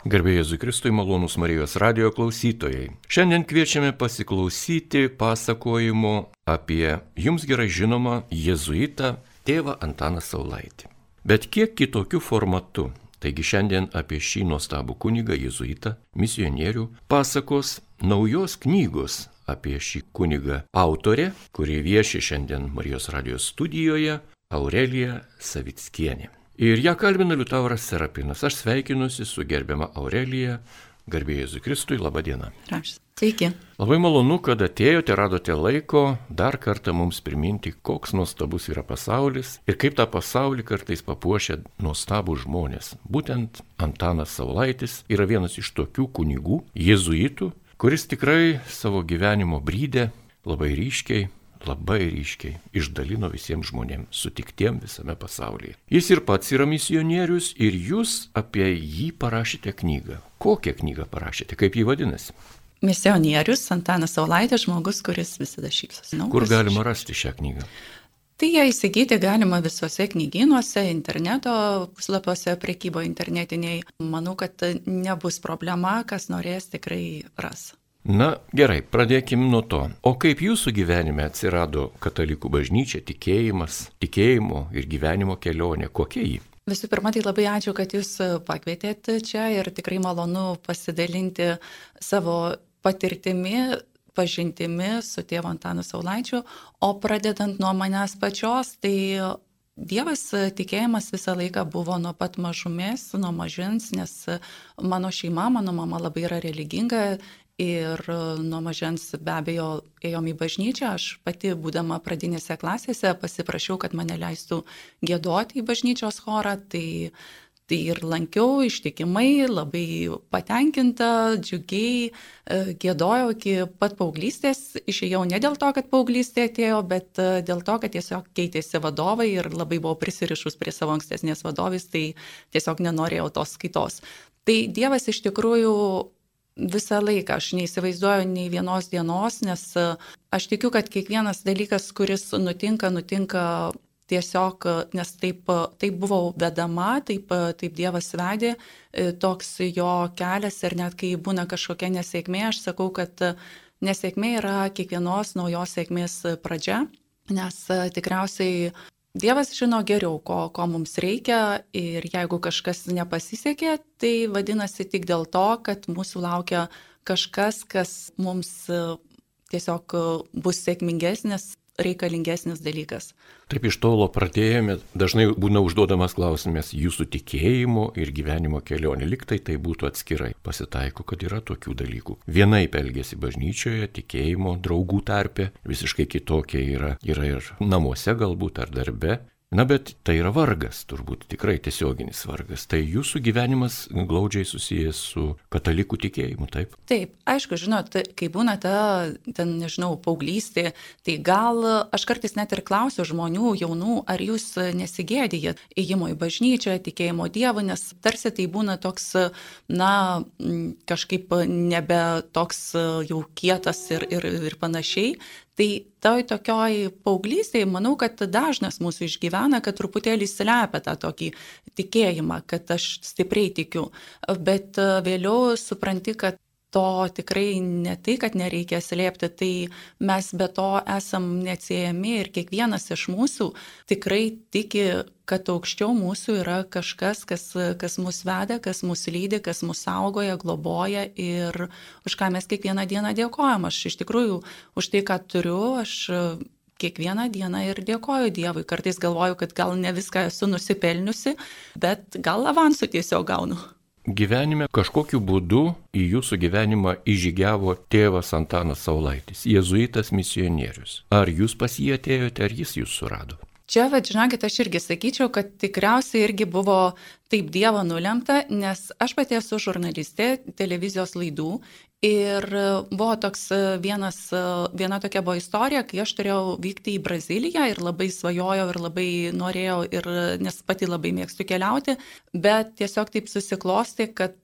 Garbėjai Jėzui Kristui malonus Marijos radio klausytojai. Šiandien kviečiame pasiklausyti pasakojimo apie jums gerai žinomą jėzuitą tėvą Antaną Saulaitį. Bet kiek kitokiu formatu. Taigi šiandien apie šį nuostabų kunigą jėzuitą, misionierių, pasakos naujos knygos apie šį kunigą autorė, kurie vieši šiandien Marijos radijos studijoje, Aurelija Savickienė. Ir ją kalbina Liutauras Serapinas. Aš sveikinuosi su gerbiama Aurelija, garbėjai Jėzui Kristui, laba diena. Aš. Sveiki. Labai malonu, kad atėjote, radote laiko dar kartą mums priminti, koks nuostabus yra pasaulis ir kaip tą pasaulį kartais papuošia nuostabų žmonės. Būtent Antanas Saulaitis yra vienas iš tokių kunigų, jėzuitų, kuris tikrai savo gyvenimo brydę labai ryškiai labai ryškiai išdalino visiems žmonėms, sutiktiem visame pasaulyje. Jis ir pats yra misionierius ir jūs apie jį parašėte knygą. Kokią knygą parašėte, kaip jį vadinasi? Misionierius Antanas Saulaitis, žmogus, kuris visada šypsosi. Kur galima rasti šią knygą? Tai ją įsigyti galima visuose knygynuose, interneto puslapiuose, prekybo internetiniai. Manau, kad nebus problema, kas norės tikrai ras. Na gerai, pradėkime nuo to. O kaip jūsų gyvenime atsirado katalikų bažnyčia, tikėjimas, tikėjimo ir gyvenimo kelionė, kokia jį? Visų pirma, tai labai ačiū, kad jūs pakvietėte čia ir tikrai malonu pasidalinti savo patirtimi, pažintimi su tėvu Antanu Saulaičiu, o pradedant nuo manęs pačios, tai Dievas tikėjimas visą laiką buvo nuo pat mažumės, nuo mažins, nes mano šeima, mano mama labai yra religinga Ir e, nuo mažens be abejo ėjom į bažnyčią, aš pati būdama pradinėse klasėse pasiprašiau, kad mane leistų gėdoti į bažnyčios chorą, tai, tai ir lankiau ištikimai, labai patenkinta, džiugiai, e, gėdojau iki pat paauglystės, išėjau ne dėl to, kad paauglystė atėjo, bet e, dėl to, kad tiesiog keitėsi vadovai ir labai buvau prisirišus prie savo ankstesnės vadovės, tai tiesiog nenorėjau tos skaitos. Tai Dievas iš tikrųjų visą laiką. Aš neįsivaizduoju nei vienos dienos, nes e, aš tikiu, kad kiekvienas dalykas, kuris nutinka, nutinka tiesiog, nes taip, taip buvau vedama, taip, taip Dievas vedė, e, toks jo kelias ir net kai būna kažkokia nesėkmė, aš sakau, kad nesėkmė yra kiekvienos naujos sėkmės pradžia, nes e, tikriausiai Dievas žino geriau, ko, ko mums reikia ir jeigu kažkas nepasisekė, tai vadinasi tik dėl to, kad mūsų laukia kažkas, kas mums e, tiesiog e, bus sėkmingesnis reikalingesnis dalykas. Taip iš tolo pradėjome, dažnai būna užduodamas klausimas jūsų tikėjimo ir gyvenimo kelionė, liktai tai būtų atskirai. Pasitaiko, kad yra tokių dalykų. Vienaip elgesi bažnyčioje, tikėjimo, draugų tarpe, visiškai kitokie yra, yra ir namuose galbūt ar darbe. Na bet tai yra vargas, turbūt tikrai tiesioginis vargas. Tai jūsų gyvenimas glaudžiai susijęs su katalikų tikėjimu, taip? Taip, aišku, žinot, kai būna ta, ten, nežinau, paauglystė, tai gal aš kartais net ir klausiu žmonių, jaunų, ar jūs nesigėdėjat įėjimo į bažnyčią, tikėjimo Dievą, nes tarsi tai būna toks, na, kažkaip nebe toks jau kietas ir, ir, ir panašiai. Tai toj tokioj paauglystėje, manau, kad dažnas mūsų išgyvena, kad truputėlį slepia tą tokį tikėjimą, kad aš stipriai tikiu. Bet vėliau supranti, kad to tikrai ne tai, kad nereikia slėpti, tai mes be to esam neatsiejami ir kiekvienas iš mūsų tikrai tiki, kad aukščiau mūsų yra kažkas, kas, kas mus veda, kas mus lydi, kas mus saugoja, globoja ir už ką mes kiekvieną dieną dėkojam. Aš iš tikrųjų už tai, ką turiu, aš kiekvieną dieną ir dėkoju Dievui. Kartais galvoju, kad gal ne viską esu nusipelniusi, bet gal avansų tiesiog gaunu. Gyvenime kažkokiu būdu į jūsų gyvenimą įžygiavo tėvas Antanas Saulaitis, jėzuitas misionierius. Ar jūs pas jį atėjote, ar jis jūs surado? Čia, vad, žinokit, aš irgi sakyčiau, kad tikriausiai irgi buvo taip Dievo nulemta, nes aš pati esu žurnalistė televizijos laidų Ir buvo toks vienas, viena tokia buvo istorija, kai aš turėjau vykti į Braziliją ir labai svajojau ir labai norėjau, ir, nes pati labai mėgstu keliauti, bet tiesiog taip susiklosti, kad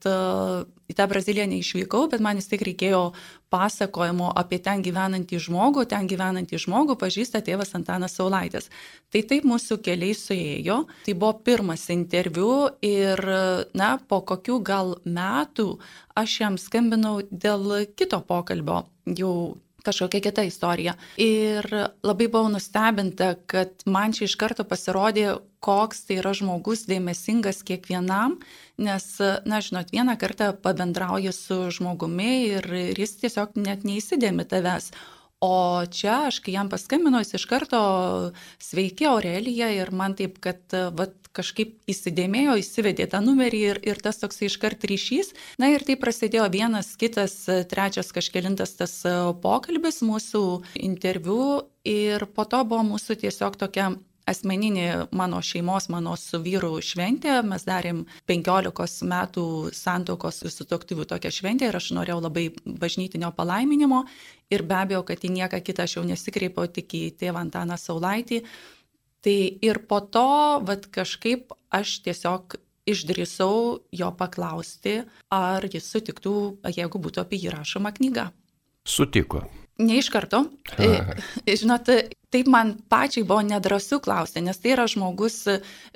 į tą Braziliją neišvykau, bet man vis tik reikėjo pasakojimo apie ten gyvenantį žmogų, ten gyvenantį žmogų pažįsta tėvas Antanas Saulaitis. Tai taip mūsų keliai suėjo, tai buvo pirmas interviu ir, na, po kokių gal metų aš jam skambinau dėl kito pokalbio, jau kažkokia kita istorija. Ir labai buvau nustebinta, kad man čia iš karto pasirodė, koks tai yra žmogus dėmesingas kiekvienam, nes, na, žinot, vieną kartą pabendrauji su žmogumi ir, ir jis tiesiog net neįsidėmi tavęs. O čia aš, kai jam paskambinau, jis iš karto sveiki Aurelija ir man taip, kad vat, kažkaip įsidėmėjo, įsivedė tą numerį ir, ir tas toks iškart ryšys. Na ir tai prasidėjo vienas, kitas, trečias kažkelintas tas pokalbis, mūsų interviu ir po to buvo mūsų tiesiog tokia asmeninė mano šeimos, mano su vyru šventė. Mes darėm 15 metų santokos sutoktyvių tokią šventę ir aš norėjau labai bažnytinio palaiminimo. Ir be abejo, kad į nieką kitą aš jau nesikreipiau, tik į tėvą Antaną Saulaitį. Tai ir po to, vad kažkaip aš tiesiog išdrįsau jo paklausti, ar jis sutiktų, jeigu būtų apie jį rašoma knyga. Sutiko. Ne iš karto. Žinot, taip man pačiai buvo nedrasu klausti, nes tai yra žmogus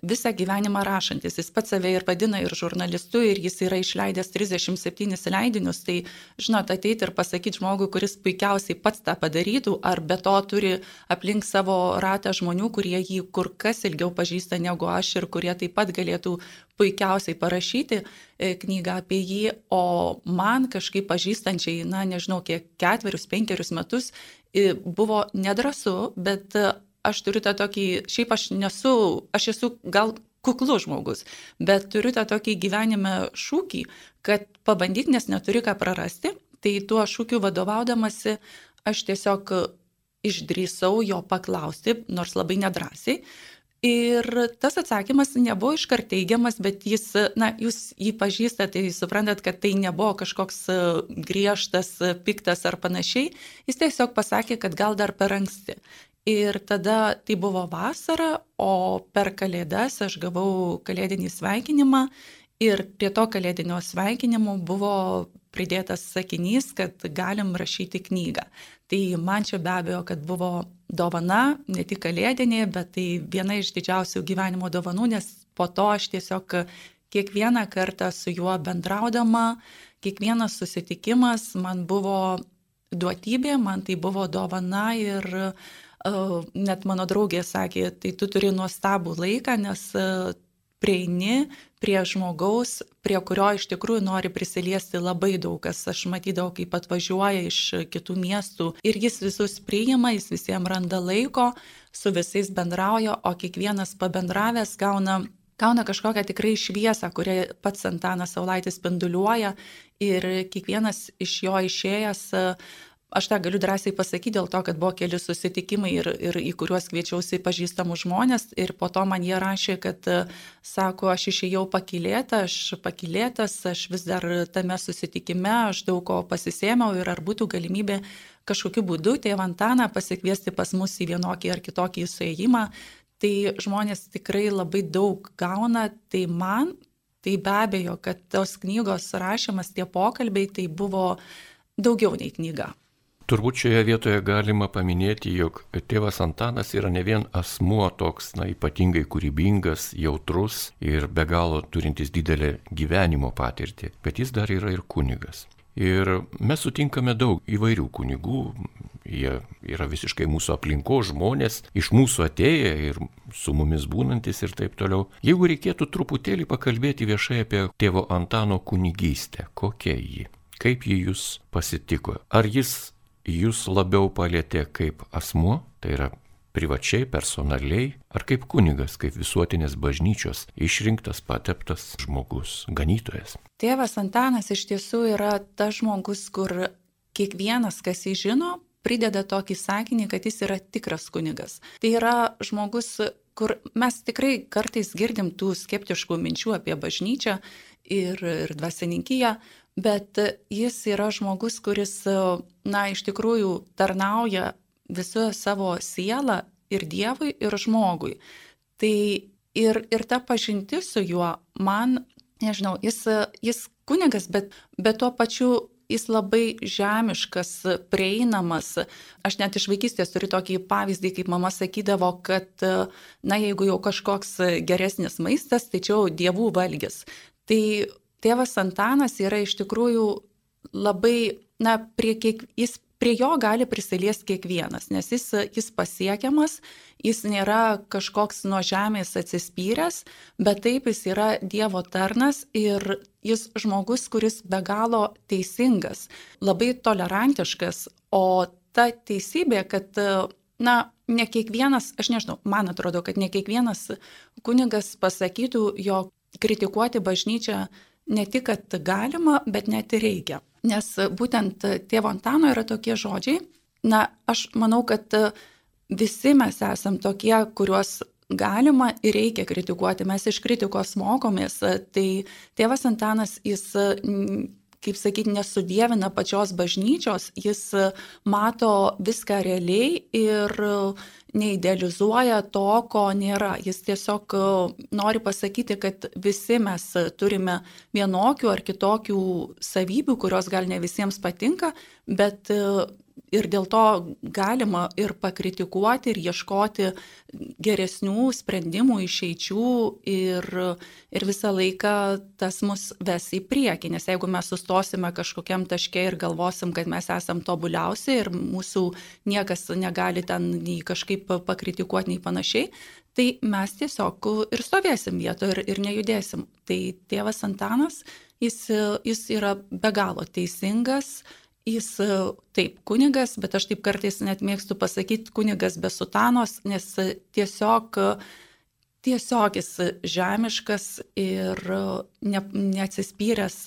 visą gyvenimą rašantis. Jis pats save ir vadina ir žurnalistu, ir jis yra išleidęs 37 leidinius. Tai, žinot, ateiti ir pasakyti žmogui, kuris puikiausiai pats tą padarytų, ar be to turi aplink savo ratą žmonių, kurie jį kur kas ilgiau pažįsta negu aš ir kurie taip pat galėtų puikiausiai parašyti e, knygą apie jį, o man kažkaip pažįstančiai, na nežinau, kiek ketverius, penkerius metus buvo nedrasu, bet e, aš turiu tą tokį, šiaip aš nesu, aš esu gal kuklus žmogus, bet turiu tą tokį gyvenime šūkį, kad pabandyk, nes neturi ką prarasti, tai tuo šūkiu vadovaudamasi aš tiesiog išdrįsau jo paklausti, nors labai nedrasiai, Ir tas atsakymas nebuvo iškart teigiamas, bet jis, na, jūs jį pažįstate, tai suprantat, kad tai nebuvo kažkoks e, griežtas, e, piktas ar panašiai. Jis tiesiog pasakė, kad gal dar per anksti. Ir tada tai buvo vasara, o per kalėdas aš gavau kalėdinį sveikinimą ir prie to kalėdinio sveikinimo buvo pridėtas sakinys, kad galim rašyti knygą. Tai man čia be abejo, kad buvo dovana, ne tik kalėdinė, bet tai viena iš didžiausių gyvenimo dovanų, nes po to aš tiesiog kiekvieną kartą su juo bendraudama, kiekvienas susitikimas man buvo duotybė, man tai buvo dovana ir uh, net mano draugė sakė, tai tu turi nuostabų laiką, nes uh, prieini prie žmogaus, prie kurio iš tikrųjų nori prisiliesti labai daug kas. Aš matydavau, kaip atvažiuoja iš kitų miestų ir jis visus priima, jis visiems randa laiko, su visais bendrauja, o kiekvienas pabendravęs gauna gauna kažkokią tikrai šviesą, kurią pats Antanas Saulaitis spinduliuoja ir kiekvienas iš jo išėjęs Aš tą galiu drąsiai pasakyti dėl to, kad buvo keli susitikimai ir, ir į kuriuos kviečiausi pažįstamus žmonės ir po to man jie rašė, kad, sako, aš išėjau pakilėta, aš pakilėtas, aš vis dar tame susitikime, aš daug ko pasisėmiau ir ar būtų galimybė kažkokiu būdu tėvą Antaną pasikviesti pas mus į vienokį ar kitokį suėjimą. Tai žmonės tikrai labai daug gauna, tai man, tai be abejo, kad tos knygos rašymas, tie pokalbiai, tai buvo daugiau nei knyga. Turbūt šioje vietoje galima paminėti, jog tėvas Antanas yra ne vien asmuo toks, na, ypatingai kūrybingas, jautrus ir be galo turintis didelę gyvenimo patirtį, bet jis dar yra ir kunigas. Ir mes sutinkame daug įvairių kunigų, jie yra visiškai mūsų aplinko žmonės, iš mūsų atėję ir su mumis būnantis ir taip toliau. Jeigu reikėtų truputėlį pakalbėti viešai apie tėvo Antano kunigystę, kokia ji, kaip ji jūs pasitiko, ar jis jūs labiau palėtė kaip asmuo, tai yra privačiai, personaliai, ar kaip kunigas, kaip visuotinės bažnyčios išrinktas, pateptas žmogus, ganytojas. Tėvas Antanas iš tiesų yra tas žmogus, kur kiekvienas, kas jį žino, prideda tokį sakinį, kad jis yra tikras kunigas. Tai yra žmogus, kur mes tikrai kartais girdim tų skeptiškų minčių apie bažnyčią ir, ir dvasininkiją, bet jis yra žmogus, kuris, na, iš tikrųjų tarnauja visą savo sielą ir Dievui, ir žmogui. Tai ir, ir ta pažintis su juo man, nežinau, jis, jis kunigas, bet, bet tuo pačiu jis labai žemiškas, prieinamas. Aš net iš vaikystės turiu tokį pavyzdį, kaip mama sakydavo, kad, na, jeigu jau kažkoks geresnis maistas, tai čia jau dievų valgis. Tai tėvas Antanas yra iš tikrųjų labai, na, prie kiek, jis prie jo gali prisiliesti kiekvienas, nes jis, jis pasiekiamas, jis nėra kažkoks nuo žemės atsispyręs, bet taip jis yra Dievo tarnas ir jis žmogus, kuris be galo teisingas, labai tolerantiškas, o ta teisybė, kad, na, ne kiekvienas, aš nežinau, man atrodo, kad ne kiekvienas kunigas pasakytų, jog kritikuoti bažnyčią ne tik, kad galima, bet net ir reikia. Nes būtent tėvo Antano yra tokie žodžiai. Na, aš manau, kad visi mes esam tokie, kuriuos galima ir reikia kritikuoti. Mes iš kritikos mokomės. Tai tėvas Antanas, jis kaip sakyti, nesudėvina pačios bažnyčios, jis mato viską realiai ir neidealizuoja to, ko nėra. Jis tiesiog nori pasakyti, kad visi mes turime vienokių ar kitokių savybių, kurios gal ne visiems patinka, bet ir dėl to galima ir pakritikuoti, ir ieškoti geresnių sprendimų, išeičių ir, ir visą laiką tas mus ves į priekį. Nes jeigu mes sustosime kažkokiam taške ir galvosim, kad mes esam tobuliausi ir mūsų niekas negali ten nei kažkaip pakritikuoti, nei panašiai, tai mes tiesiog ir stovėsim vietoje ir, ir nejudėsim. Tai tėvas Antanas, jis, jis yra be galo teisingas, Jis taip kunigas, bet aš taip kartais net mėgstu pasakyti kunigas be sutanos, nes tiesiog, tiesiog jis žemiškas ir ne, neatsispyręs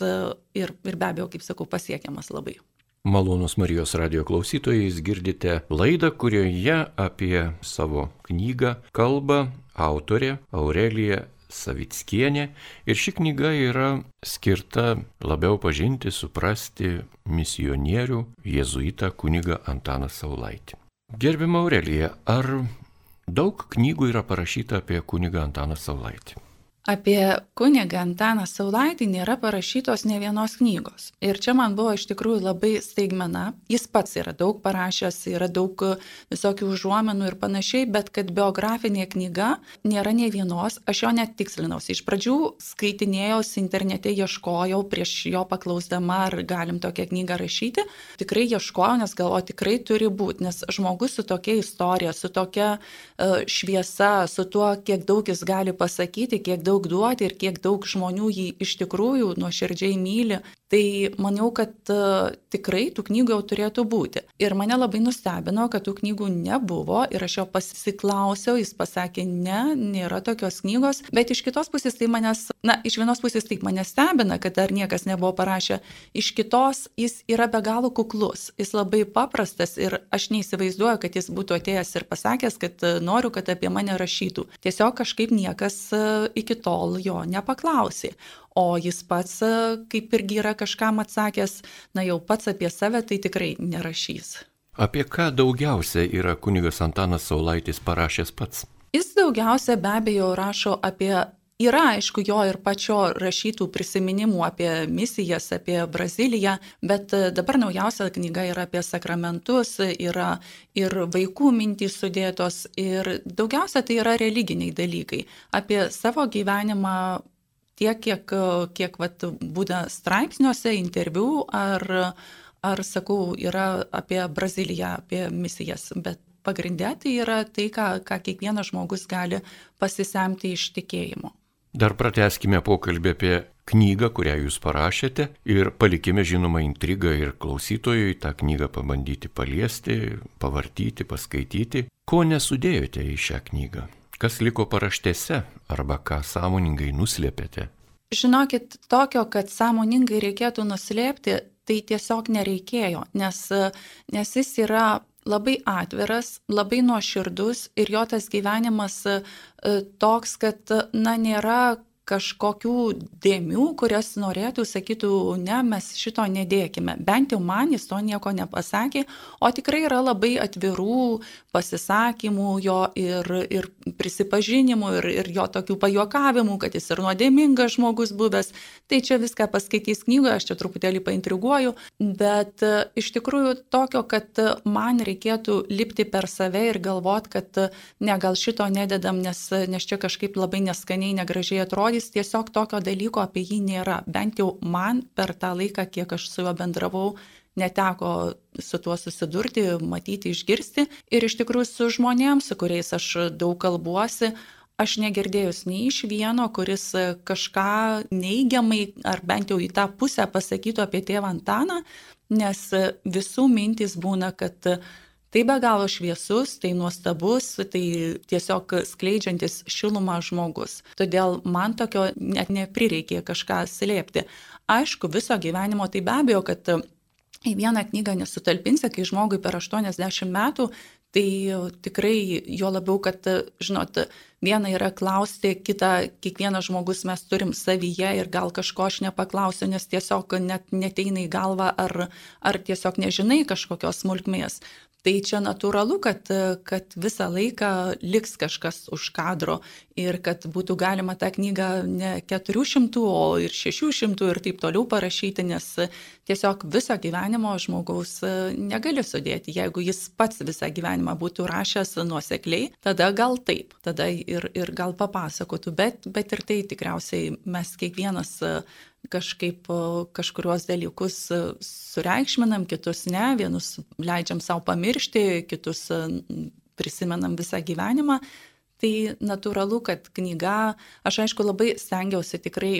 ir, ir be abejo, kaip sakau, pasiekiamas labai. Malonus Marijos radio klausytojai, jūs girdite laidą, kurioje apie savo knygą kalba autorė Aurelija Savickienė ir ši knyga yra skirta labiau pažinti, suprasti misionierių jėzuitą kunigą Antaną Saulaitį. Gerbima Aurelija, ar daug knygų yra parašyta apie kunigą Antaną Saulaitį? Apie kunigą Antaną Saulaitį nėra parašytos ne vienos knygos. Ir čia man buvo iš tikrųjų labai staigmena. Jis pats yra daug parašęs, yra daug visokių užuomenų ir panašiai, bet kad biografinė knyga nėra ne vienos, aš jo net tikslinausi. Iš pradžių skaitinėjau internete, ieškojau prieš jo paklausdama, ar galim tokią knygą rašyti. Tikrai ieškojau, nes galvoju, tikrai turi būti, nes žmogus su tokia istorija, su tokia uh, šviesa, su tuo, kiek daug jis gali pasakyti, kiek daug daug duoti ir kiek daug žmonių jį iš tikrųjų nuoširdžiai myli, Tai maniau, kad uh, tikrai tų knygų jau turėtų būti. Ir mane labai nustebino, kad tų knygų nebuvo ir aš jo pasiklausiau, jis pasakė, ne, nėra tokios knygos, bet iš kitos pusės tai manęs, na, iš vienos pusės taip mane stebina, kad dar niekas nebuvo parašę, iš kitos jis yra be galo kuklus, jis labai paprastas ir aš neįsivaizduoju, kad jis būtų atėjęs ir pasakęs, kad noriu, kad apie mane rašytų. Tiesiog kažkaip niekas iki tol jo nepaklausė o jis pats e, kaip irgi yra kažkam atsakęs, na jau pats apie save tai tikrai nerašys. Apie ką daugiausia yra kunigas Antanas Saulaitis parašęs pats? Jis daugiausia be abejo rašo apie Yra, aišku, jo ir pačio rašytų prisiminimų apie misijas, apie Braziliją, bet e, dabar naujausia knyga yra apie sakramentus, yra ir vaikų mintys sudėtos ir daugiausia tai yra religiniai dalykai. Apie savo gyvenimą tiek, kiek, kiek vat, būna straipsniuose, interviu ar, ar, sakau, yra apie Braziliją, apie misijas, bet pagrindė tai yra tai, ką, ką kiekvienas žmogus gali pasisemti iš tikėjimo. Dar prateskime pokalbį apie knygą, kurią jūs parašėte ir palikime žinoma intrigą ir klausytojui tą knygą pabandyti paliesti, pavartyti, paskaityti. Ko nesudėjote į šią knygą? Kas liko paraštėse arba ką sąmoningai nuslėpėte? Žinokit, tokio, kad sąmoningai reikėtų nuslėpti, tai tiesiog nereikėjo, nes, nes jis yra labai atviras, labai nuoširdus ir jo tas gyvenimas e, toks, kad, na, nėra kažkokių dėmių, kurias norėtų, sakytų, ne, mes šito nedėkime. Bent jau man jis to nieko nepasakė, o tikrai yra labai atvirų pasisakymų jo ir, ir prisipažinimų, ir, ir jo tokių pajokavimų, kad jis ir nuodėmingas žmogus buvęs. Tai čia viską paskaitys knygoje, aš čia truputėlį paintriguoju, bet e, iš tikrųjų tokio, kad man reikėtų lipti per save ir galvot, kad ne, gal šito nededam, nes, nes čia kažkaip labai neskaniai, negražiai atrodo atrodys tiesiog tokio dalyko apie jį nėra. Bent jau man per tą laiką, kiek aš su juo bendravau, neteko su tuo susidurti, matyti, išgirsti. Ir iš tikrųjų su žmonėms, su kuriais aš daug kalbuosi, aš negirdėjus nei iš vieno, kuris kažką neigiamai ar bent jau į tą pusę pasakytų apie tėvą Antaną, nes visų mintys būna, kad Tai be galo šviesus, tai nuostabus, tai tiesiog skleidžiantis šilumą žmogus. Todėl man tokio net neprireikė kažką slėpti. Aišku, viso gyvenimo tai be abejo, kad į vieną knygą nesutalpinsi, kai žmogui per 80 metų, tai tikrai jo labiau, kad, žinot, viena yra klausti, kita, kiekvienas žmogus mes turim savyje ir gal kažko aš nepaklausiu, nes tiesiog net neteina į galvą ar, ar tiesiog nežinai kažkokios smulkmės. Tai čia natūralu, kad, kad visą laiką liks kažkas už kadro ir kad būtų galima tą knygą ne 400, o ir 600 ir taip toliau parašyti, nes tiesiog viso gyvenimo žmogaus negali sudėti. Jeigu jis pats visą gyvenimą būtų rašęs nuosekliai, tada gal taip, tada ir, ir gal papasakotų, bet, bet ir tai tikriausiai mes kiekvienas kažkaip kažkuriuos dalykus sureikšminam, kitus ne, vienus leidžiam savo pamiršti, kitus prisimenam visą gyvenimą. Tai natūralu, kad knyga, aš aišku labai stengiausi tikrai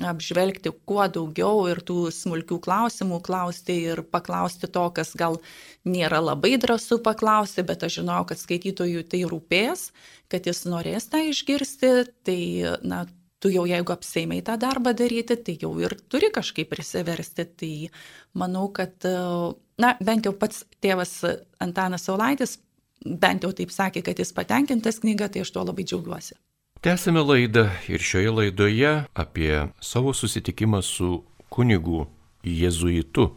apžvelgti kuo daugiau ir tų smulkių klausimų klausti ir paklausti to, kas gal nėra labai drąsu paklausti, bet aš žinau, kad skaitytojui tai rūpės, kad jis norės tą išgirsti, tai na, tu jau jeigu apseimai tą darbą daryti, tai jau ir turi kažkaip prisiversti. Tai manau, kad, na, bent jau pats tėvas Antanas Saulaitis, bent jau taip sakė, kad jis patenkintas knyga, tai aš tuo labai džiaugiuosi. Tęsime laidą ir šioje laidoje apie savo susitikimą su kunigu jėzuitu,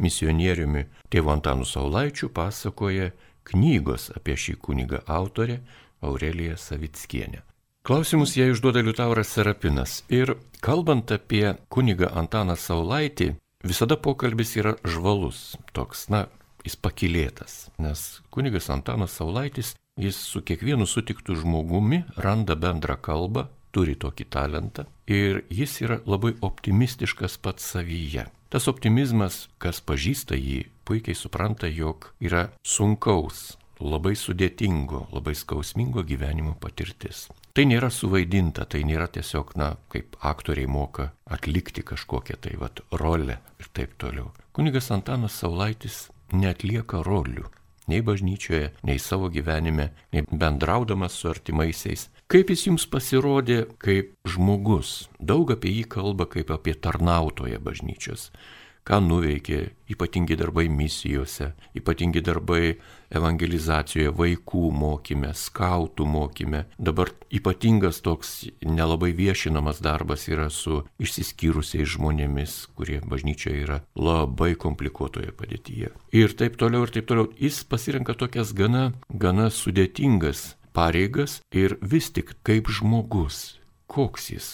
misionieriumi tėvu Antanu Saulaičiu pasakoja knygos apie šį kunigą autorė Aurelija Savickienė. Klausimus jai užduoda Liutauras Serapinas. Ir kalbant apie kunigą Antaną Saulaitį, visada pokalbis yra žvalus, toks, na, jis pakilėtas. Nes kunigas Antanas Saulaitis, jis su kiekvienu sutiktų žmogumi randa bendrą kalbą, turi tokį talentą ir jis yra labai optimistiškas pats savyje. Tas optimizmas, kas pažįsta jį, puikiai supranta, jog yra sunkaus, labai sudėtingo, labai skausmingo gyvenimo patirtis. Tai nėra suvaidinta, tai nėra tiesiog, na, kaip aktoriai moka atlikti kažkokią tai vat rolę ir taip toliau. Kunigas Antanas Saulaitis netlieka rolių. Nei bažnyčioje, nei savo gyvenime, nei bendraudamas su artimaisiais. Kaip jis jums pasirodė kaip žmogus? Daug apie jį kalba kaip apie tarnautoją bažnyčios ką nuveikė ypatingi darbai misijose, ypatingi darbai evangelizacijoje, vaikų mokyme, skautų mokyme. Dabar ypatingas toks nelabai viešinamas darbas yra su išsiskyrusiais žmonėmis, kurie bažnyčioje yra labai komplikuotoje padėtyje. Ir taip toliau, ir taip toliau. Jis pasirenka tokias gana, gana sudėtingas pareigas ir vis tik kaip žmogus. Koks jis?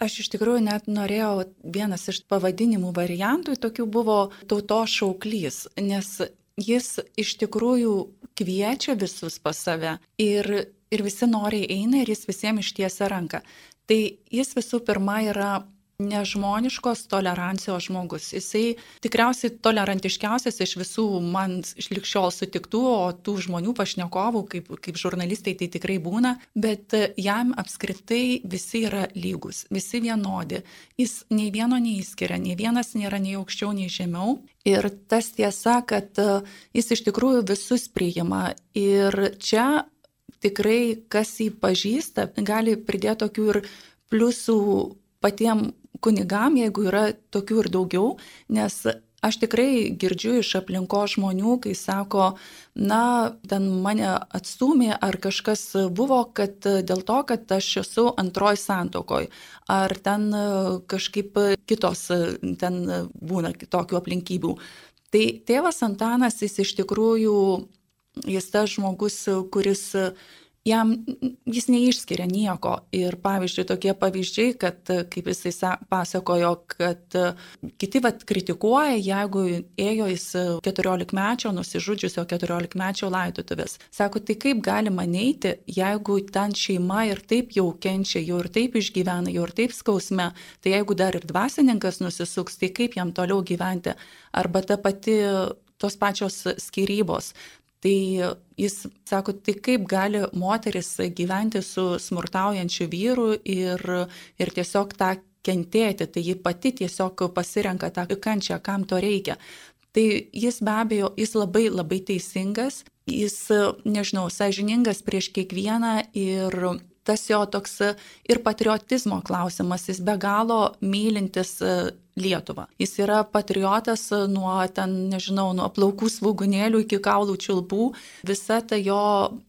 Aš iš tikrųjų net norėjau, vienas iš pavadinimų variantų tokių buvo tautos šauklys, nes jis iš tikrųjų kviečia visus pas save ir, ir visi noriai eina ir jis visiems ištiesia ranką. Tai jis visų pirma yra nežmoniškos tolerancijos žmogus. Jisai tikriausiai tolerantiškiausias iš visų man likščiol sutiktų, o tų žmonių pašnekovų, kaip, kaip žurnalistai, tai tikrai būna, bet jam apskritai visi yra lygus, visi vienodi. Jis nei vieno neįskiria, nei vienas nėra nei aukščiau, nei žemiau. Ir tas tiesa, kad jis iš tikrųjų visus priima. Ir čia tikrai, kas jį pažįsta, gali pridėti tokių ir pliusų patiem kunigam, jeigu yra tokių ir daugiau, nes Aš tikrai girdžiu iš aplinko žmonių, kai sako, na, ten mane atstumė ar kažkas buvo, kad dėl to, kad aš esu antroji santokoj, ar ten kažkaip kitos ten būna kitokių aplinkybių. Tai tėvas Antanas jis iš tikrųjų, jis tas žmogus, kuris jam jis neišskiria nieko. Ir pavyzdžiui, tokie pavyzdžiai, kad kaip jisai pasakojo, kad kiti vat kritikuoja, jeigu ėjo jis 14 mečio, nusižudžiusio 14 mečio laidotuvės. Sako, tai kaip galima neiti, jeigu ten šeima ir taip jau kenčia, jau ir taip išgyvena, jau ir taip skausme, tai jeigu dar ir dvasininkas nusisuks, tai kaip jam toliau gyventi. Arba ta pati tos pačios skirybos. Tai jis sako, tai kaip gali moteris gyventi su smurtaujančiu vyru ir, ir tiesiog tą kentėti, tai ji pati tiesiog pasirenka tą kančią, kam to reikia. Tai jis be abejo, jis labai labai teisingas, jis, nežinau, sąžiningas prieš kiekvieną ir tas jo toks ir patriotizmo klausimas, jis be galo mylintis Lietuvą. Jis yra patriotas nuo ten, nežinau, nuo plaukų svaugunėlių iki kaulų čiulpų. Visa ta jo,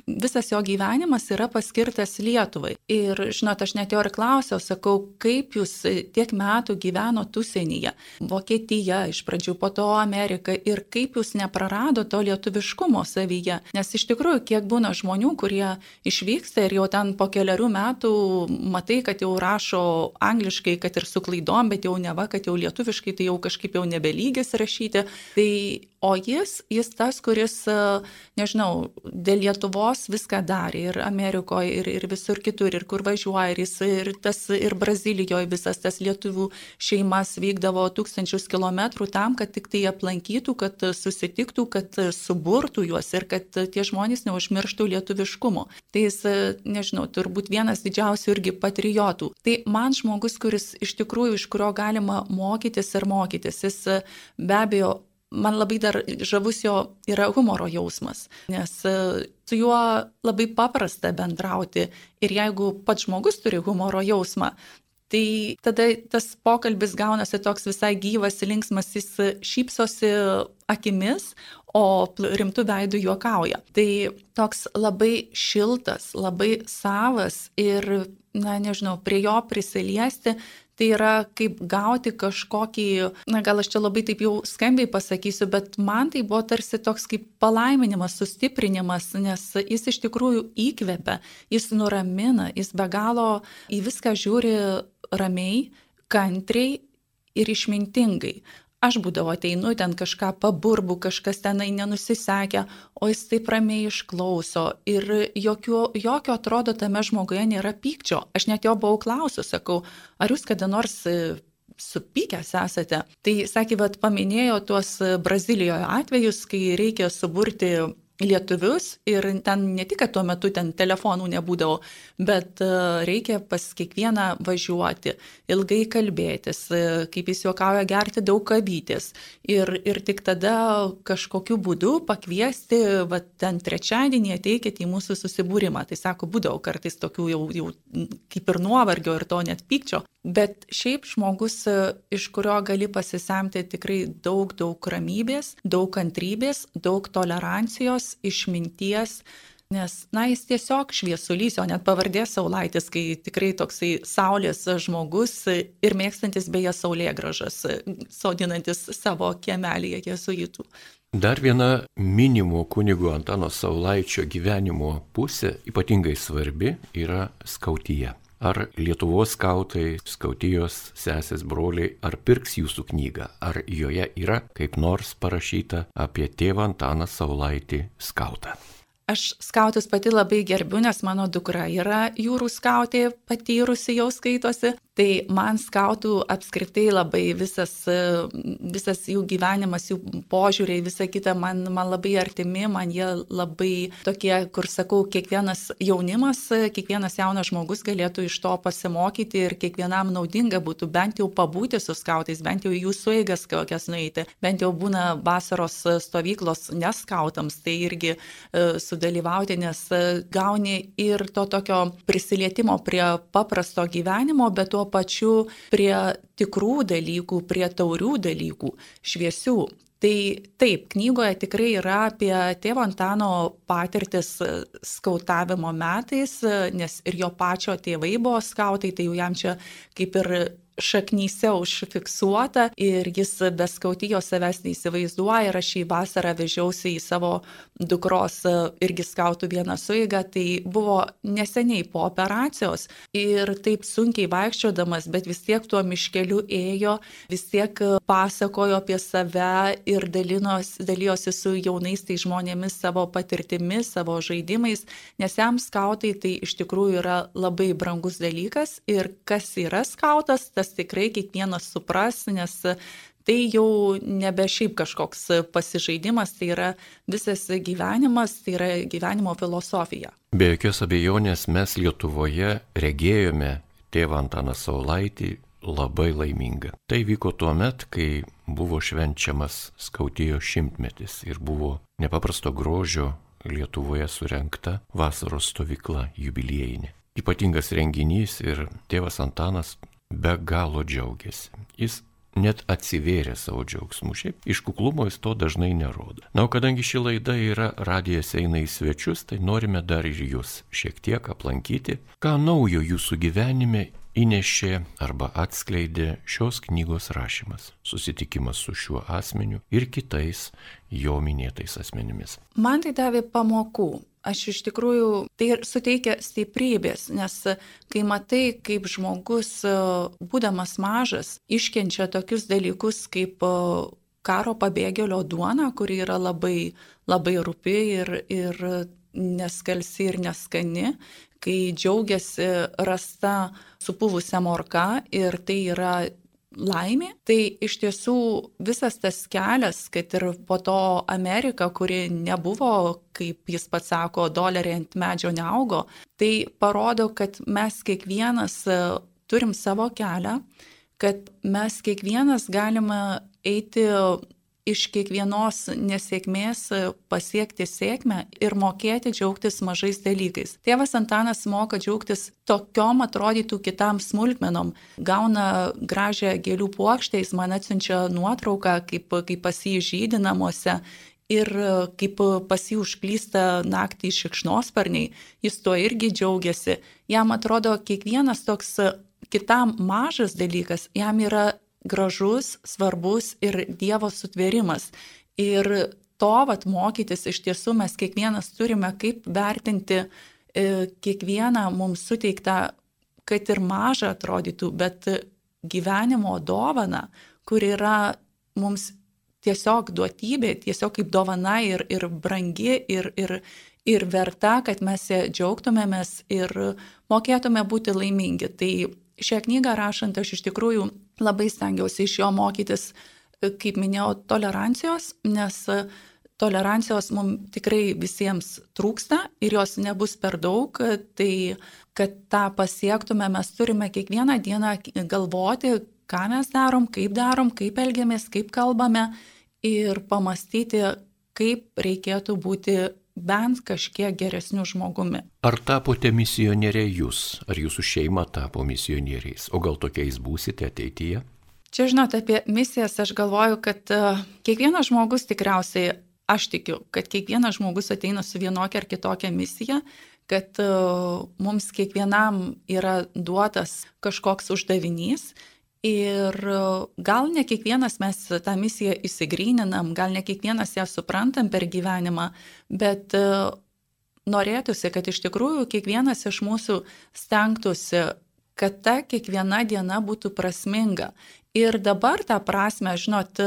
visas jo gyvenimas yra paskirtas Lietuvai. Ir, žinot, aš net jo ir klausiau, sakau, kaip jūs tiek metų gyvenot užsienyje, Vokietija, iš pradžių po to Amerika, ir kaip jūs neprarado to lietuviškumo savyje. Nes iš tikrųjų, kiek būna žmonių, kurie išvyksta ir jau ten po keliarių metų matai, kad jau rašo angliškai, kad ir su klaidom, bet jau neva, kad jau lietuviškai tai jau kažkaip jau nebelygis rašyti. Tai O jis, jis tas, kuris, e, nežinau, dėl Lietuvos viską darė ir Amerikoje, ir, ir visur kitur, ir kur važiuoja, ir jis, ir, tas, ir Brazilijoje visas tas lietuvių šeimas vykdavo tūkstančius kilometrų tam, kad tik tai aplankytų, kad susitiktų, kad suburtų juos ir kad tie žmonės neužmirštų lietuviškumo. Tai jis, e, nežinau, turbūt vienas didžiausių irgi patriotų. Tai man žmogus, kuris iš tikrųjų, iš kurio galima mokytis ir mokytis, jis e, be abejo man labai dar žavus jo yra humoro jausmas, nes e, su juo labai paprasta bendrauti ir jeigu pats žmogus turi humoro jausmą, tai tada tas pokalbis gaunasi toks visai gyvas, linksmas, jis šypsosi akimis, o rimtų veidų juokauja. Tai toks labai šiltas, labai savas ir, na nežinau, prie jo prisiliesti tai yra kaip gauti kažkokį, na gal aš čia labai taip jau skambiai pasakysiu, bet man tai buvo tarsi toks kaip palaiminimas, sustiprinimas, nes jis iš tikrųjų įkvepia, jis nuramina, jis be galo į viską žiūri ramiai, kantriai ir išmintingai aš būdavo ateinu, ten kažką paburbu, kažkas tenai nenusisekia, o jis taip ramiai išklauso ir jokio, jokio atrodo tame žmoguje nėra pykčio. Aš net jo buvau klausus, sakau, ar jūs kada nors e, supykęs esate. Tai sakė, vad paminėjo tuos Brazilijoje atvejus, kai reikia suburti lietuvius ir ten ne tik, kad tuo metu ten telefonų nebūdavo, bet e, reikia pas kiekvieną važiuoti, ilgai kalbėtis, e, kaip jis juokauja, gerti daug kavytės ir, ir tik tada kažkokiu būdu pakviesti, va ten trečiadienį ateikit į mūsų susibūrimą. Tai sako, būdavo kartais tokių jau, jau kaip ir nuovargio ir to net pykčio, Bet šiaip žmogus, e, iš kurio gali pasisemti tikrai daug, daug ramybės, daug kantrybės, daug tolerancijos, išminties, nes, na, jis tiesiog šviesulys, o net pavardė Saulaitis, kai tikrai toksai saulės žmogus ir mėgstantis beje saulė gražas, sodinantis savo kiemelėje jesuitų. Dar viena minimo kunigo Antano Saulaičio gyvenimo pusė, ypatingai svarbi, yra skautyje. Ar Lietuvos skautai, skautijos sesės broliai, ar pirks jūsų knygą, ar joje yra kaip nors parašyta apie tėvą Antaną Saulaitį skautą. Aš skautus pati labai gerbiu, nes mano dukra yra jūrų skautė, patyrusi jau skaitosi. Tai man skautų apskritai labai visas, visas jų gyvenimas, jų požiūriai, visa kita man, man labai artimi, man jie labai tokie, kur sakau, kiekvienas jaunimas, kiekvienas jaunas žmogus galėtų iš to pasimokyti ir kiekvienam naudinga būtų bent jau pabūti su skautais, bent jau jų suėgas kokias nueiti, bent jau būna vasaros stovyklos neskautams, tai irgi e, sudalyvauti, nes gauni ir to tokio prisilietimo prie paprasto gyvenimo, bet tuo pačiu prie tikrų dalykų, prie taurių dalykų, šviesių. Tai taip, knygoje tikrai yra apie tėvo Antano patirtis skautavimo metais, nes ir jo pačio tėvai buvo skautai, tai jau jam čia kaip ir šaknyse užfiksuota ir jis be skautijos savęs neįsivaizduoja ir aš šį vasarą vežiausi į savo dukros e, irgi skautų vieną suigą, tai buvo neseniai po operacijos ir taip sunkiai vaikščiodamas, bet vis tiek tuo miškeliu ėjo, vis tiek pasakojo apie save ir dalinos, dalyjosi su jaunais tai žmonėmis savo patirtimis, savo žaidimais, nes jam skautai tai iš tikrųjų yra labai brangus dalykas ir kas yra skautas, tas tikrai kiekvienas supras, nes tai jau nebe šiaip kažkoks pasižaidimas, tai yra visas gyvenimas, tai yra gyvenimo filosofija. Be jokios abejonės mes Lietuvoje regėjome tėvą Antaną Saulaitį labai laimingą. Tai vyko tuo met, kai buvo švenčiamas skautijo šimtmetis ir buvo nepaprasto grožio Lietuvoje surenkta vasaros stovykla jubiliejinė. Ypatingas renginys ir tėvas Antanas be galo džiaugiasi. Jis net atsivėrė savo džiaugsmų. Šiaip iš kuklumo jis to dažnai nerodo. Na, o kadangi ši laida yra radijas eina į svečius, tai norime dar ir jūs šiek tiek aplankyti, ką naujo jūsų gyvenime įnešė arba atskleidė šios knygos rašymas, susitikimas su šiuo asmeniu ir kitais jo minėtais asmenimis. Man tai davė pamokų aš iš tikrųjų tai suteikia stiprybės, nes kai matai, kaip žmogus, būdamas mažas, iškenčia tokius dalykus kaip karo pabėgėlio duona, kuri yra labai, labai rupi ir, ir neskalsi ir neskani, kai džiaugiasi rasta supuvusią morką ir tai yra laimė, tai iš tiesų visas tas kelias, kad ir po to Amerika, kuri nebuvo, kaip jis pats sako, doleriai ant medžio neaugo, tai parodo, kad mes kiekvienas e, turim savo kelią, kad mes kiekvienas galime eiti iš kiekvienos nesėkmės pasiekti sėkmę ir mokėti džiaugtis mažais dalykais. Tėvas Antanas moka džiaugtis tokiom atrodytų kitam smulkmenom. Gauna gražią gėlių puokštę, jis man atsiunčia nuotrauką, kaip, kaip pas jį žydį namuose. Ir kaip pas jį užklysta naktį šikšnosparniai, jis tuo irgi džiaugiasi. Jam atrodo, kiekvienas toks kitam mažas dalykas, jam yra gražus, svarbus ir Dievo sutvėrimas. Ir to vat mokytis iš tiesų mes kiekvienas turime, kaip vertinti e, kiekvieną mums suteiktą, kad ir mažą atrodytų, bet gyvenimo dovana, kur yra mums tiesiog duotybė, tiesiog kaip dovana ir, ir brangi ir, ir, ir verta, kad mes ją džiaugtumėmės ir mokėtume būti laimingi. Tai šią knygą rašant aš iš tikrųjų labai stengiausi iš jo mokytis, kaip minėjau, tolerancijos, nes tolerancijos mums tikrai visiems trūksta ir jos nebus per daug, tai kad tą pasiektume, mes turime kiekvieną dieną galvoti, ką mes darom, kaip darom, kaip elgiamės, kaip kalbame ir pamastyti, kaip reikėtų būti bent kažkiek geresniu žmogumi. Ar tapote misionierė jūs, ar jūsų šeima tapo misionieriais, o gal tokiais būsite ateityje? Čia žinot, apie misijas aš galvoju, kad uh, kiekvienas žmogus tikriausiai, aš tikiu, kad kiekvienas žmogus ateina su vienokia ar kitokia misija, kad uh, mums kiekvienam yra duotas kažkoks uždavinys Ir gal ne kiekvienas mes tą misiją įsigryninam, gal ne kiekvienas ją suprantam per gyvenimą, bet e, norėtųsi, kad iš tikrųjų kiekvienas iš mūsų stengtųsi, kad ta kiekviena diena būtų prasminga. Ir dabar tą prasme, žinot,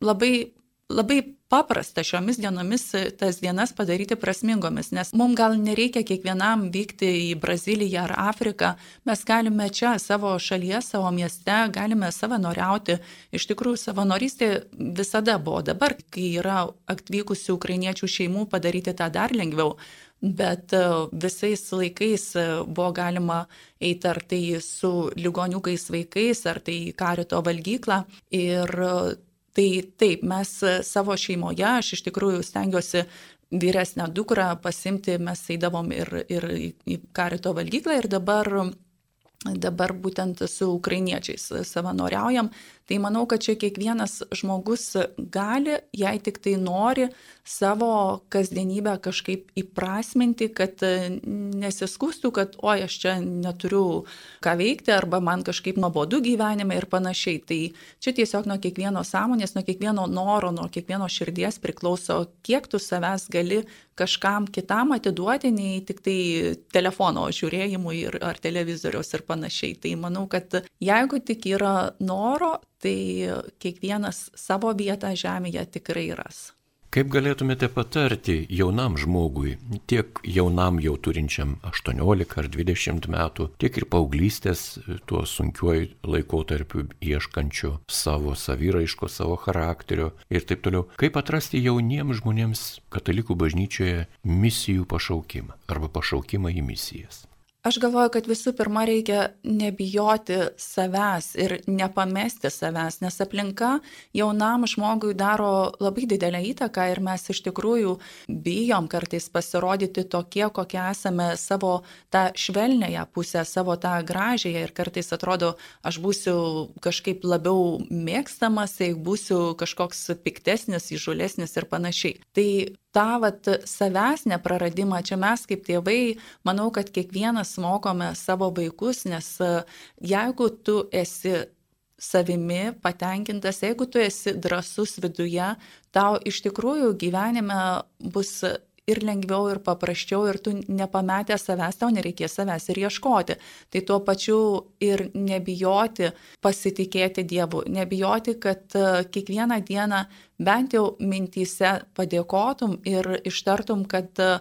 labai labai paprasta šiomis dienomis tas dienas padaryti prasmingomis, nes mums gal nereikia kiekvienam vykti į Braziliją ar Afriką, mes galime čia savo šalyje, savo mieste, galime savanoriauti. Iš tikrųjų, savanorystė visada buvo dabar, kai yra atvykusių ukrainiečių šeimų padaryti tą dar lengviau. Bet e, visais laikais e, buvo galima eiti ar tai su ligoniukais vaikais, ar tai karito valgyklą. Ir Tai taip, mes savo šeimoje, aš iš tikrųjų stengiuosi vyresnę dukrą pasimti, mes eidavom ir, ir į karito valgyklą ir dabar dabar būtent su ukrainiečiais savanoriaujam. Tai manau, kad čia kiekvienas žmogus gali, jei tik tai nori, savo kasdienybę kažkaip įprasminti, kad nesiskūstų, kad oi, aš čia neturiu ką veikti arba man kažkaip nuobodu gyvenime ir panašiai. Tai čia tiesiog nuo kiekvieno sąmonės, nuo kiekvieno noro, nuo kiekvieno širdies priklauso, kiek tu savęs gali kažkam kitam atiduoti, nei tik tai telefono žiūrėjimui ir, ar televizoriaus ir panašiai. Tai manau, kad jeigu tik yra noro, tai kiekvienas savo vietą žemėje tikrai ras. Kaip galėtumėte patarti jaunam žmogui, tiek jaunam jau turinčiam 18 ar 20 metų, tiek ir paauglystės tuo sunkiuoju laikotarpiu ieškančiu savo saviraiško, savo charakterio ir taip toliau, kaip atrasti jauniems žmonėms katalikų bažnyčioje misijų pašaukimą arba pašaukimą į misijas? Aš galvoju, kad visų pirma reikia nebijoti savęs ir nepamesti savęs, nes aplinka jaunam žmogui daro labai didelę įtaką ir mes iš tikrųjų bijom kartais pasirodyti tokie, kokie esame savo tą švelnėją pusę, savo tą gražiąją ir kartais atrodo, aš būsiu kažkaip labiau mėgstamas, jeigu būsiu kažkoks piktesnis, įžulesnis ir panašiai. Tai tą vat savęs nepraradimą. Čia mes kaip tėvai, manau, kad kiekvienas mokome savo vaikus, nes e, jeigu tu esi savimi patenkintas, jeigu tu esi drasus viduje, tau iš tikrųjų gyvenime bus ir lengviau, ir paprasčiau, ir tu nepametę savęs, tau nereikės savęs ir ieškoti. Tai tuo pačiu ir nebijoti pasitikėti Dievu, nebijoti, kad e, kiekvieną dieną bent jau mintyse padėkotum ir ištartum, kad e,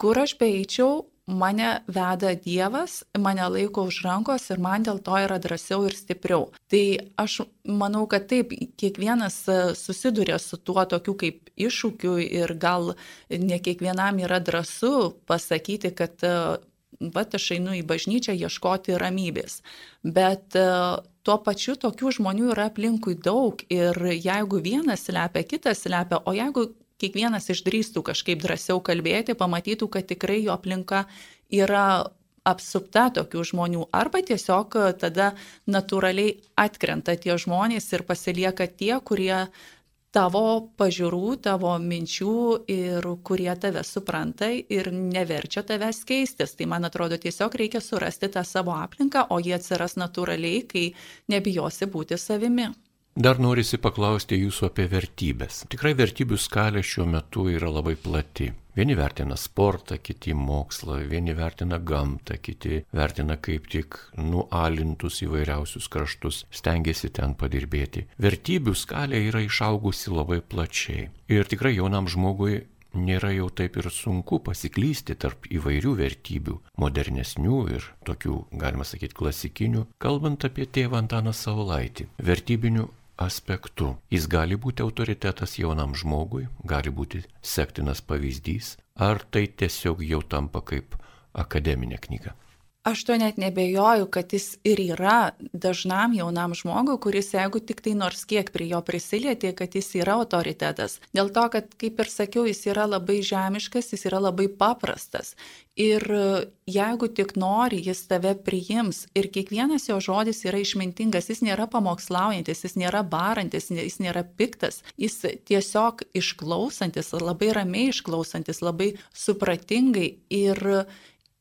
kur aš beeičiau, mane veda Dievas, mane laiko už rankos ir man dėl to yra drąsiau ir stipriau. Tai aš manau, kad taip, kiekvienas e, susiduria su tuo tokiu kaip iššūkiu ir gal ne kiekvienam yra drąsu pasakyti, kad e, va, aš einu į bažnyčią ieškoti ramybės. Bet e, tuo pačiu tokių žmonių yra aplinkui daug ir jeigu vienas slepia, kitas slepia, o jeigu kiekvienas išdrįstų kažkaip drąsiau kalbėti, pamatytų, kad tikrai jo aplinka yra apsupta tokių žmonių arba tiesiog tada natūraliai atkrenta tie žmonės ir pasilieka tie, kurie tavo pažiūrų, tavo minčių ir kurie tave supranta ir neverčia tavęs keistis. Tai man atrodo, tiesiog reikia surasti tą savo aplinką, o jie atsiras natūraliai, kai nebijosi būti savimi. Dar norisi paklausti jūsų apie vertybės. Tikrai vertybių skalė šiuo metu yra labai plati. Vieni vertina sportą, kiti mokslą, vieni vertina gamtą, kiti vertina kaip tik nualintus įvairiausius kraštus, stengiasi ten padirbėti. Vertybių skalė yra išaugusi labai plačiai. Ir tikrai jaunam žmogui nėra jau taip ir sunku pasiklysti tarp įvairių vertybių, modernesnių ir tokių, galima sakyti, klasikinių, kalbant apie tėvą Antaną Saulaitį, vertybinių aspektu. Jis gali būti autoritetas jaunam žmogui, gali būti sektinas pavyzdys, ar tai tiesiog jau tampa kaip akademinė knyga. Aš to net nebejoju, kad jis ir yra dažnam jaunam žmogui, kuris jeigu tik tai nors kiek prie jo prisilietė, kad jis yra autoritetas. Dėl to, kad, kaip ir sakiau, jis yra labai žemiškas, jis yra labai paprastas. Ir jeigu tik nori, jis tave priims. Ir kiekvienas jo žodis yra išmintingas, jis nėra pamokslaujantis, jis nėra barantis, jis nėra piktas, jis tiesiog išklausantis, labai ramiai išklausantis, labai supratingai ir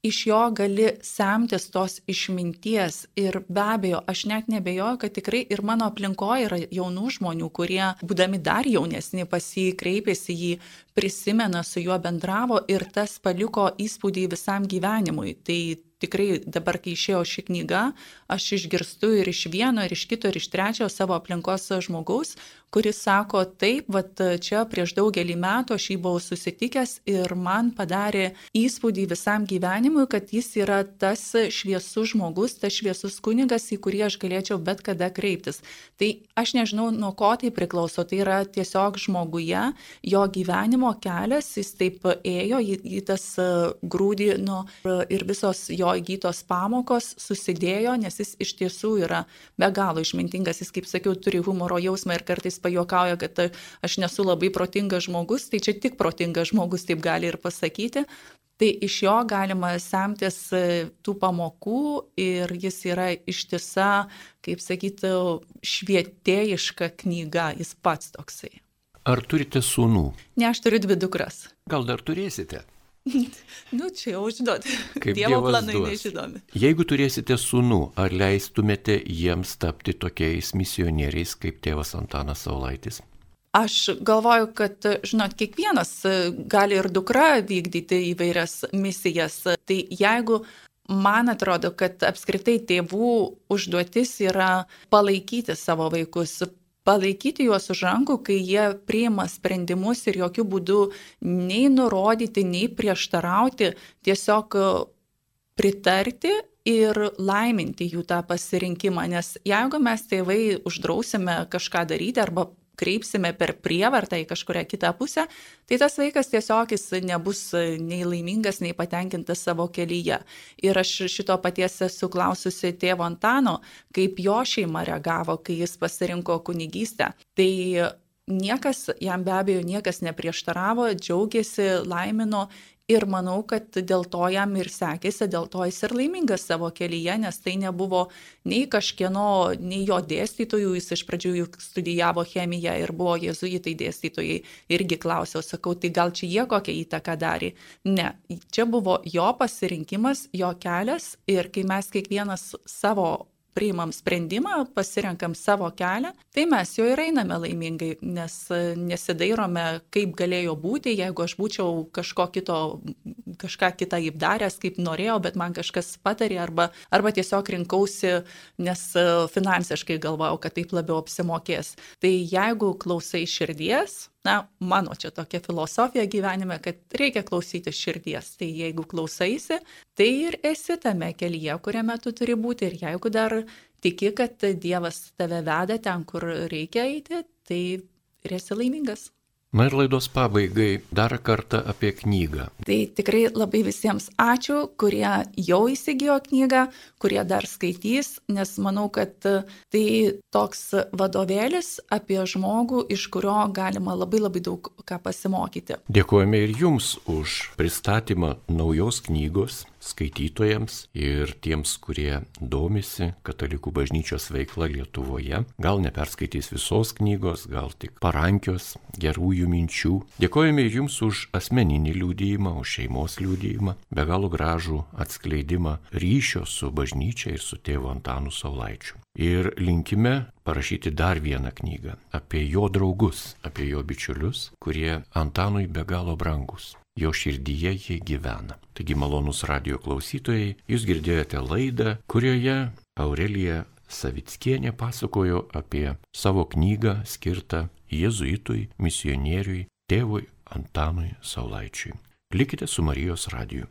iš jo gali semtis tos išminties. Ir be abejo aš net nebejoju kad tikrai ir mano aplinkoj yra jaunų žmonių kurie būdami dar jaunesni pas jį kreipėsi jį prisimena su juo bendravo ir tas paliko įspūdį visam gyvenimui. Tai tikrai dabar, kai išėjo ši knyga, aš išgirstu ir iš vieno, ir iš kito, ir iš trečio savo aplinkos žmogaus, kuris sako, taip, vat čia prieš daugelį metų aš jį buvau susitikęs ir man padarė įspūdį visam gyvenimui, kad jis yra tas šviesus žmogus, tas šviesus kunigas, į kurį aš galėčiau bet kada kreiptis. Tai aš nežinau, nuo ko tai priklauso, tai yra tiesiog žmoguje, jo gyvenimo kelias, jis taip ėjo į, į tas grūdį nu, ir visos jo įgytos pamokos susidėjo, nes jis iš tiesų yra be galo išmintingas, jis, kaip sakiau, turi humoro jausmą ir kartais pajuokauja, kad aš nesu labai protingas žmogus, tai čia tik protingas žmogus taip gali ir pasakyti. Tai iš jo galima semtis e, tų pamokų ir jis yra ištisa, kaip sakyti, švietėjiška knyga, jis pats toksai. Ar turite sūnų? Ne, aš turiu dvi dukras. Gal dar turėsite? nu, čia jau užduot. Kaip Dievo planai duos. nežinomi. Jeigu turėsite sūnų, ar leistumėte jiems tapti tokiais misionieriais kaip tėvas Antanas Saulaitis? Aš galvoju, kad, žinot, kiekvienas e, gali ir dukra vykdyti įvairias misijas. Tai jeigu man atrodo, kad apskritai tėvų užduotis yra palaikyti savo vaikus, palaikyti juos už rankų, kai jie priima sprendimus ir jokių būdų nei nurodyti, nei prieštarauti, tiesiog e, pritarti ir laiminti jų tą pasirinkimą, nes jeigu mes tėvai uždrausime kažką daryti arba kreipsime per prievartą į kažkuria kitą pusę, tai tas vaikas tiesiog jis nebus nei laimingas, nei patenkintas savo kelyje. Ir aš šito paties esu klaususi tėvo Antano, kaip jo šeima reagavo, kai jis pasirinko kunigystę. Tai niekas, jam be abejo, niekas neprieštaravo, džiaugėsi, laimino Ir manau, kad dėl to jam ir sekėsi, dėl to jis ir laimingas savo kelyje, nes tai nebuvo nei kažkieno, nei jo dėstytojų, jis iš pradžių juk studijavo chemiją ir buvo jezuitai dėstytojai, irgi klausiau, sakau, tai gal čia jie kokią įtaką darė. Ne, čia buvo jo pasirinkimas, jo kelias ir kai mes kiekvienas savo priimam sprendimą, pasirenkam savo kelią, tai mes jau ir einame laimingai, nes nesidairome, kaip galėjo būti, jeigu aš būčiau kažko kito, kažką kitą įdaręs, kaip norėjau, bet man kažkas patarė, arba, arba tiesiog rinkausi, nes finansiškai galvojau, kad taip labiau apsimokės. Tai jeigu klausai širdies, na, mano čia tokia filosofija gyvenime, kad reikia klausyti širdies. Tai jeigu klausaisi, tai ir esi tame kelyje, kuriame tu turi būti. Ir jeigu dar tiki, kad Dievas tave veda ten, kur reikia eiti, tai ir esi laimingas. Na ir laidos pabaigai dar kartą apie knygą. Tai tikrai labai visiems ačiū, kurie jau įsigijo knygą, kurie dar skaitys, nes manau, kad tai toks vadovėlis apie žmogų, iš kurio galima labai labai daug ką pasimokyti. Dėkojame ir Jums už pristatymą naujos knygos skaitytojams ir tiems, kurie domisi katalikų bažnyčios veikla Lietuvoje. Gal neperskaitys visos knygos, gal tik parankios gerųjų minčių. Dėkojame Jums už asmeninį liūdėjimą, už šeimos liūdėjimą, be galo gražų atskleidimą ryšio su bažnyčia ir su tėvu Antanu Saulaičiu. Ir linkime parašyti dar vieną knygą apie jo draugus, apie jo bičiulius, kurie Antanui be galo brangus jo širdyje jie gyvena. Taigi malonus radio klausytojai, jūs girdėjote laidą, kurioje Aurelija Savickienė pasakojo apie savo knygą skirtą jėzuitui, misionieriui, tėvui Antanui Saulaičiui. Likite su Marijos radiju.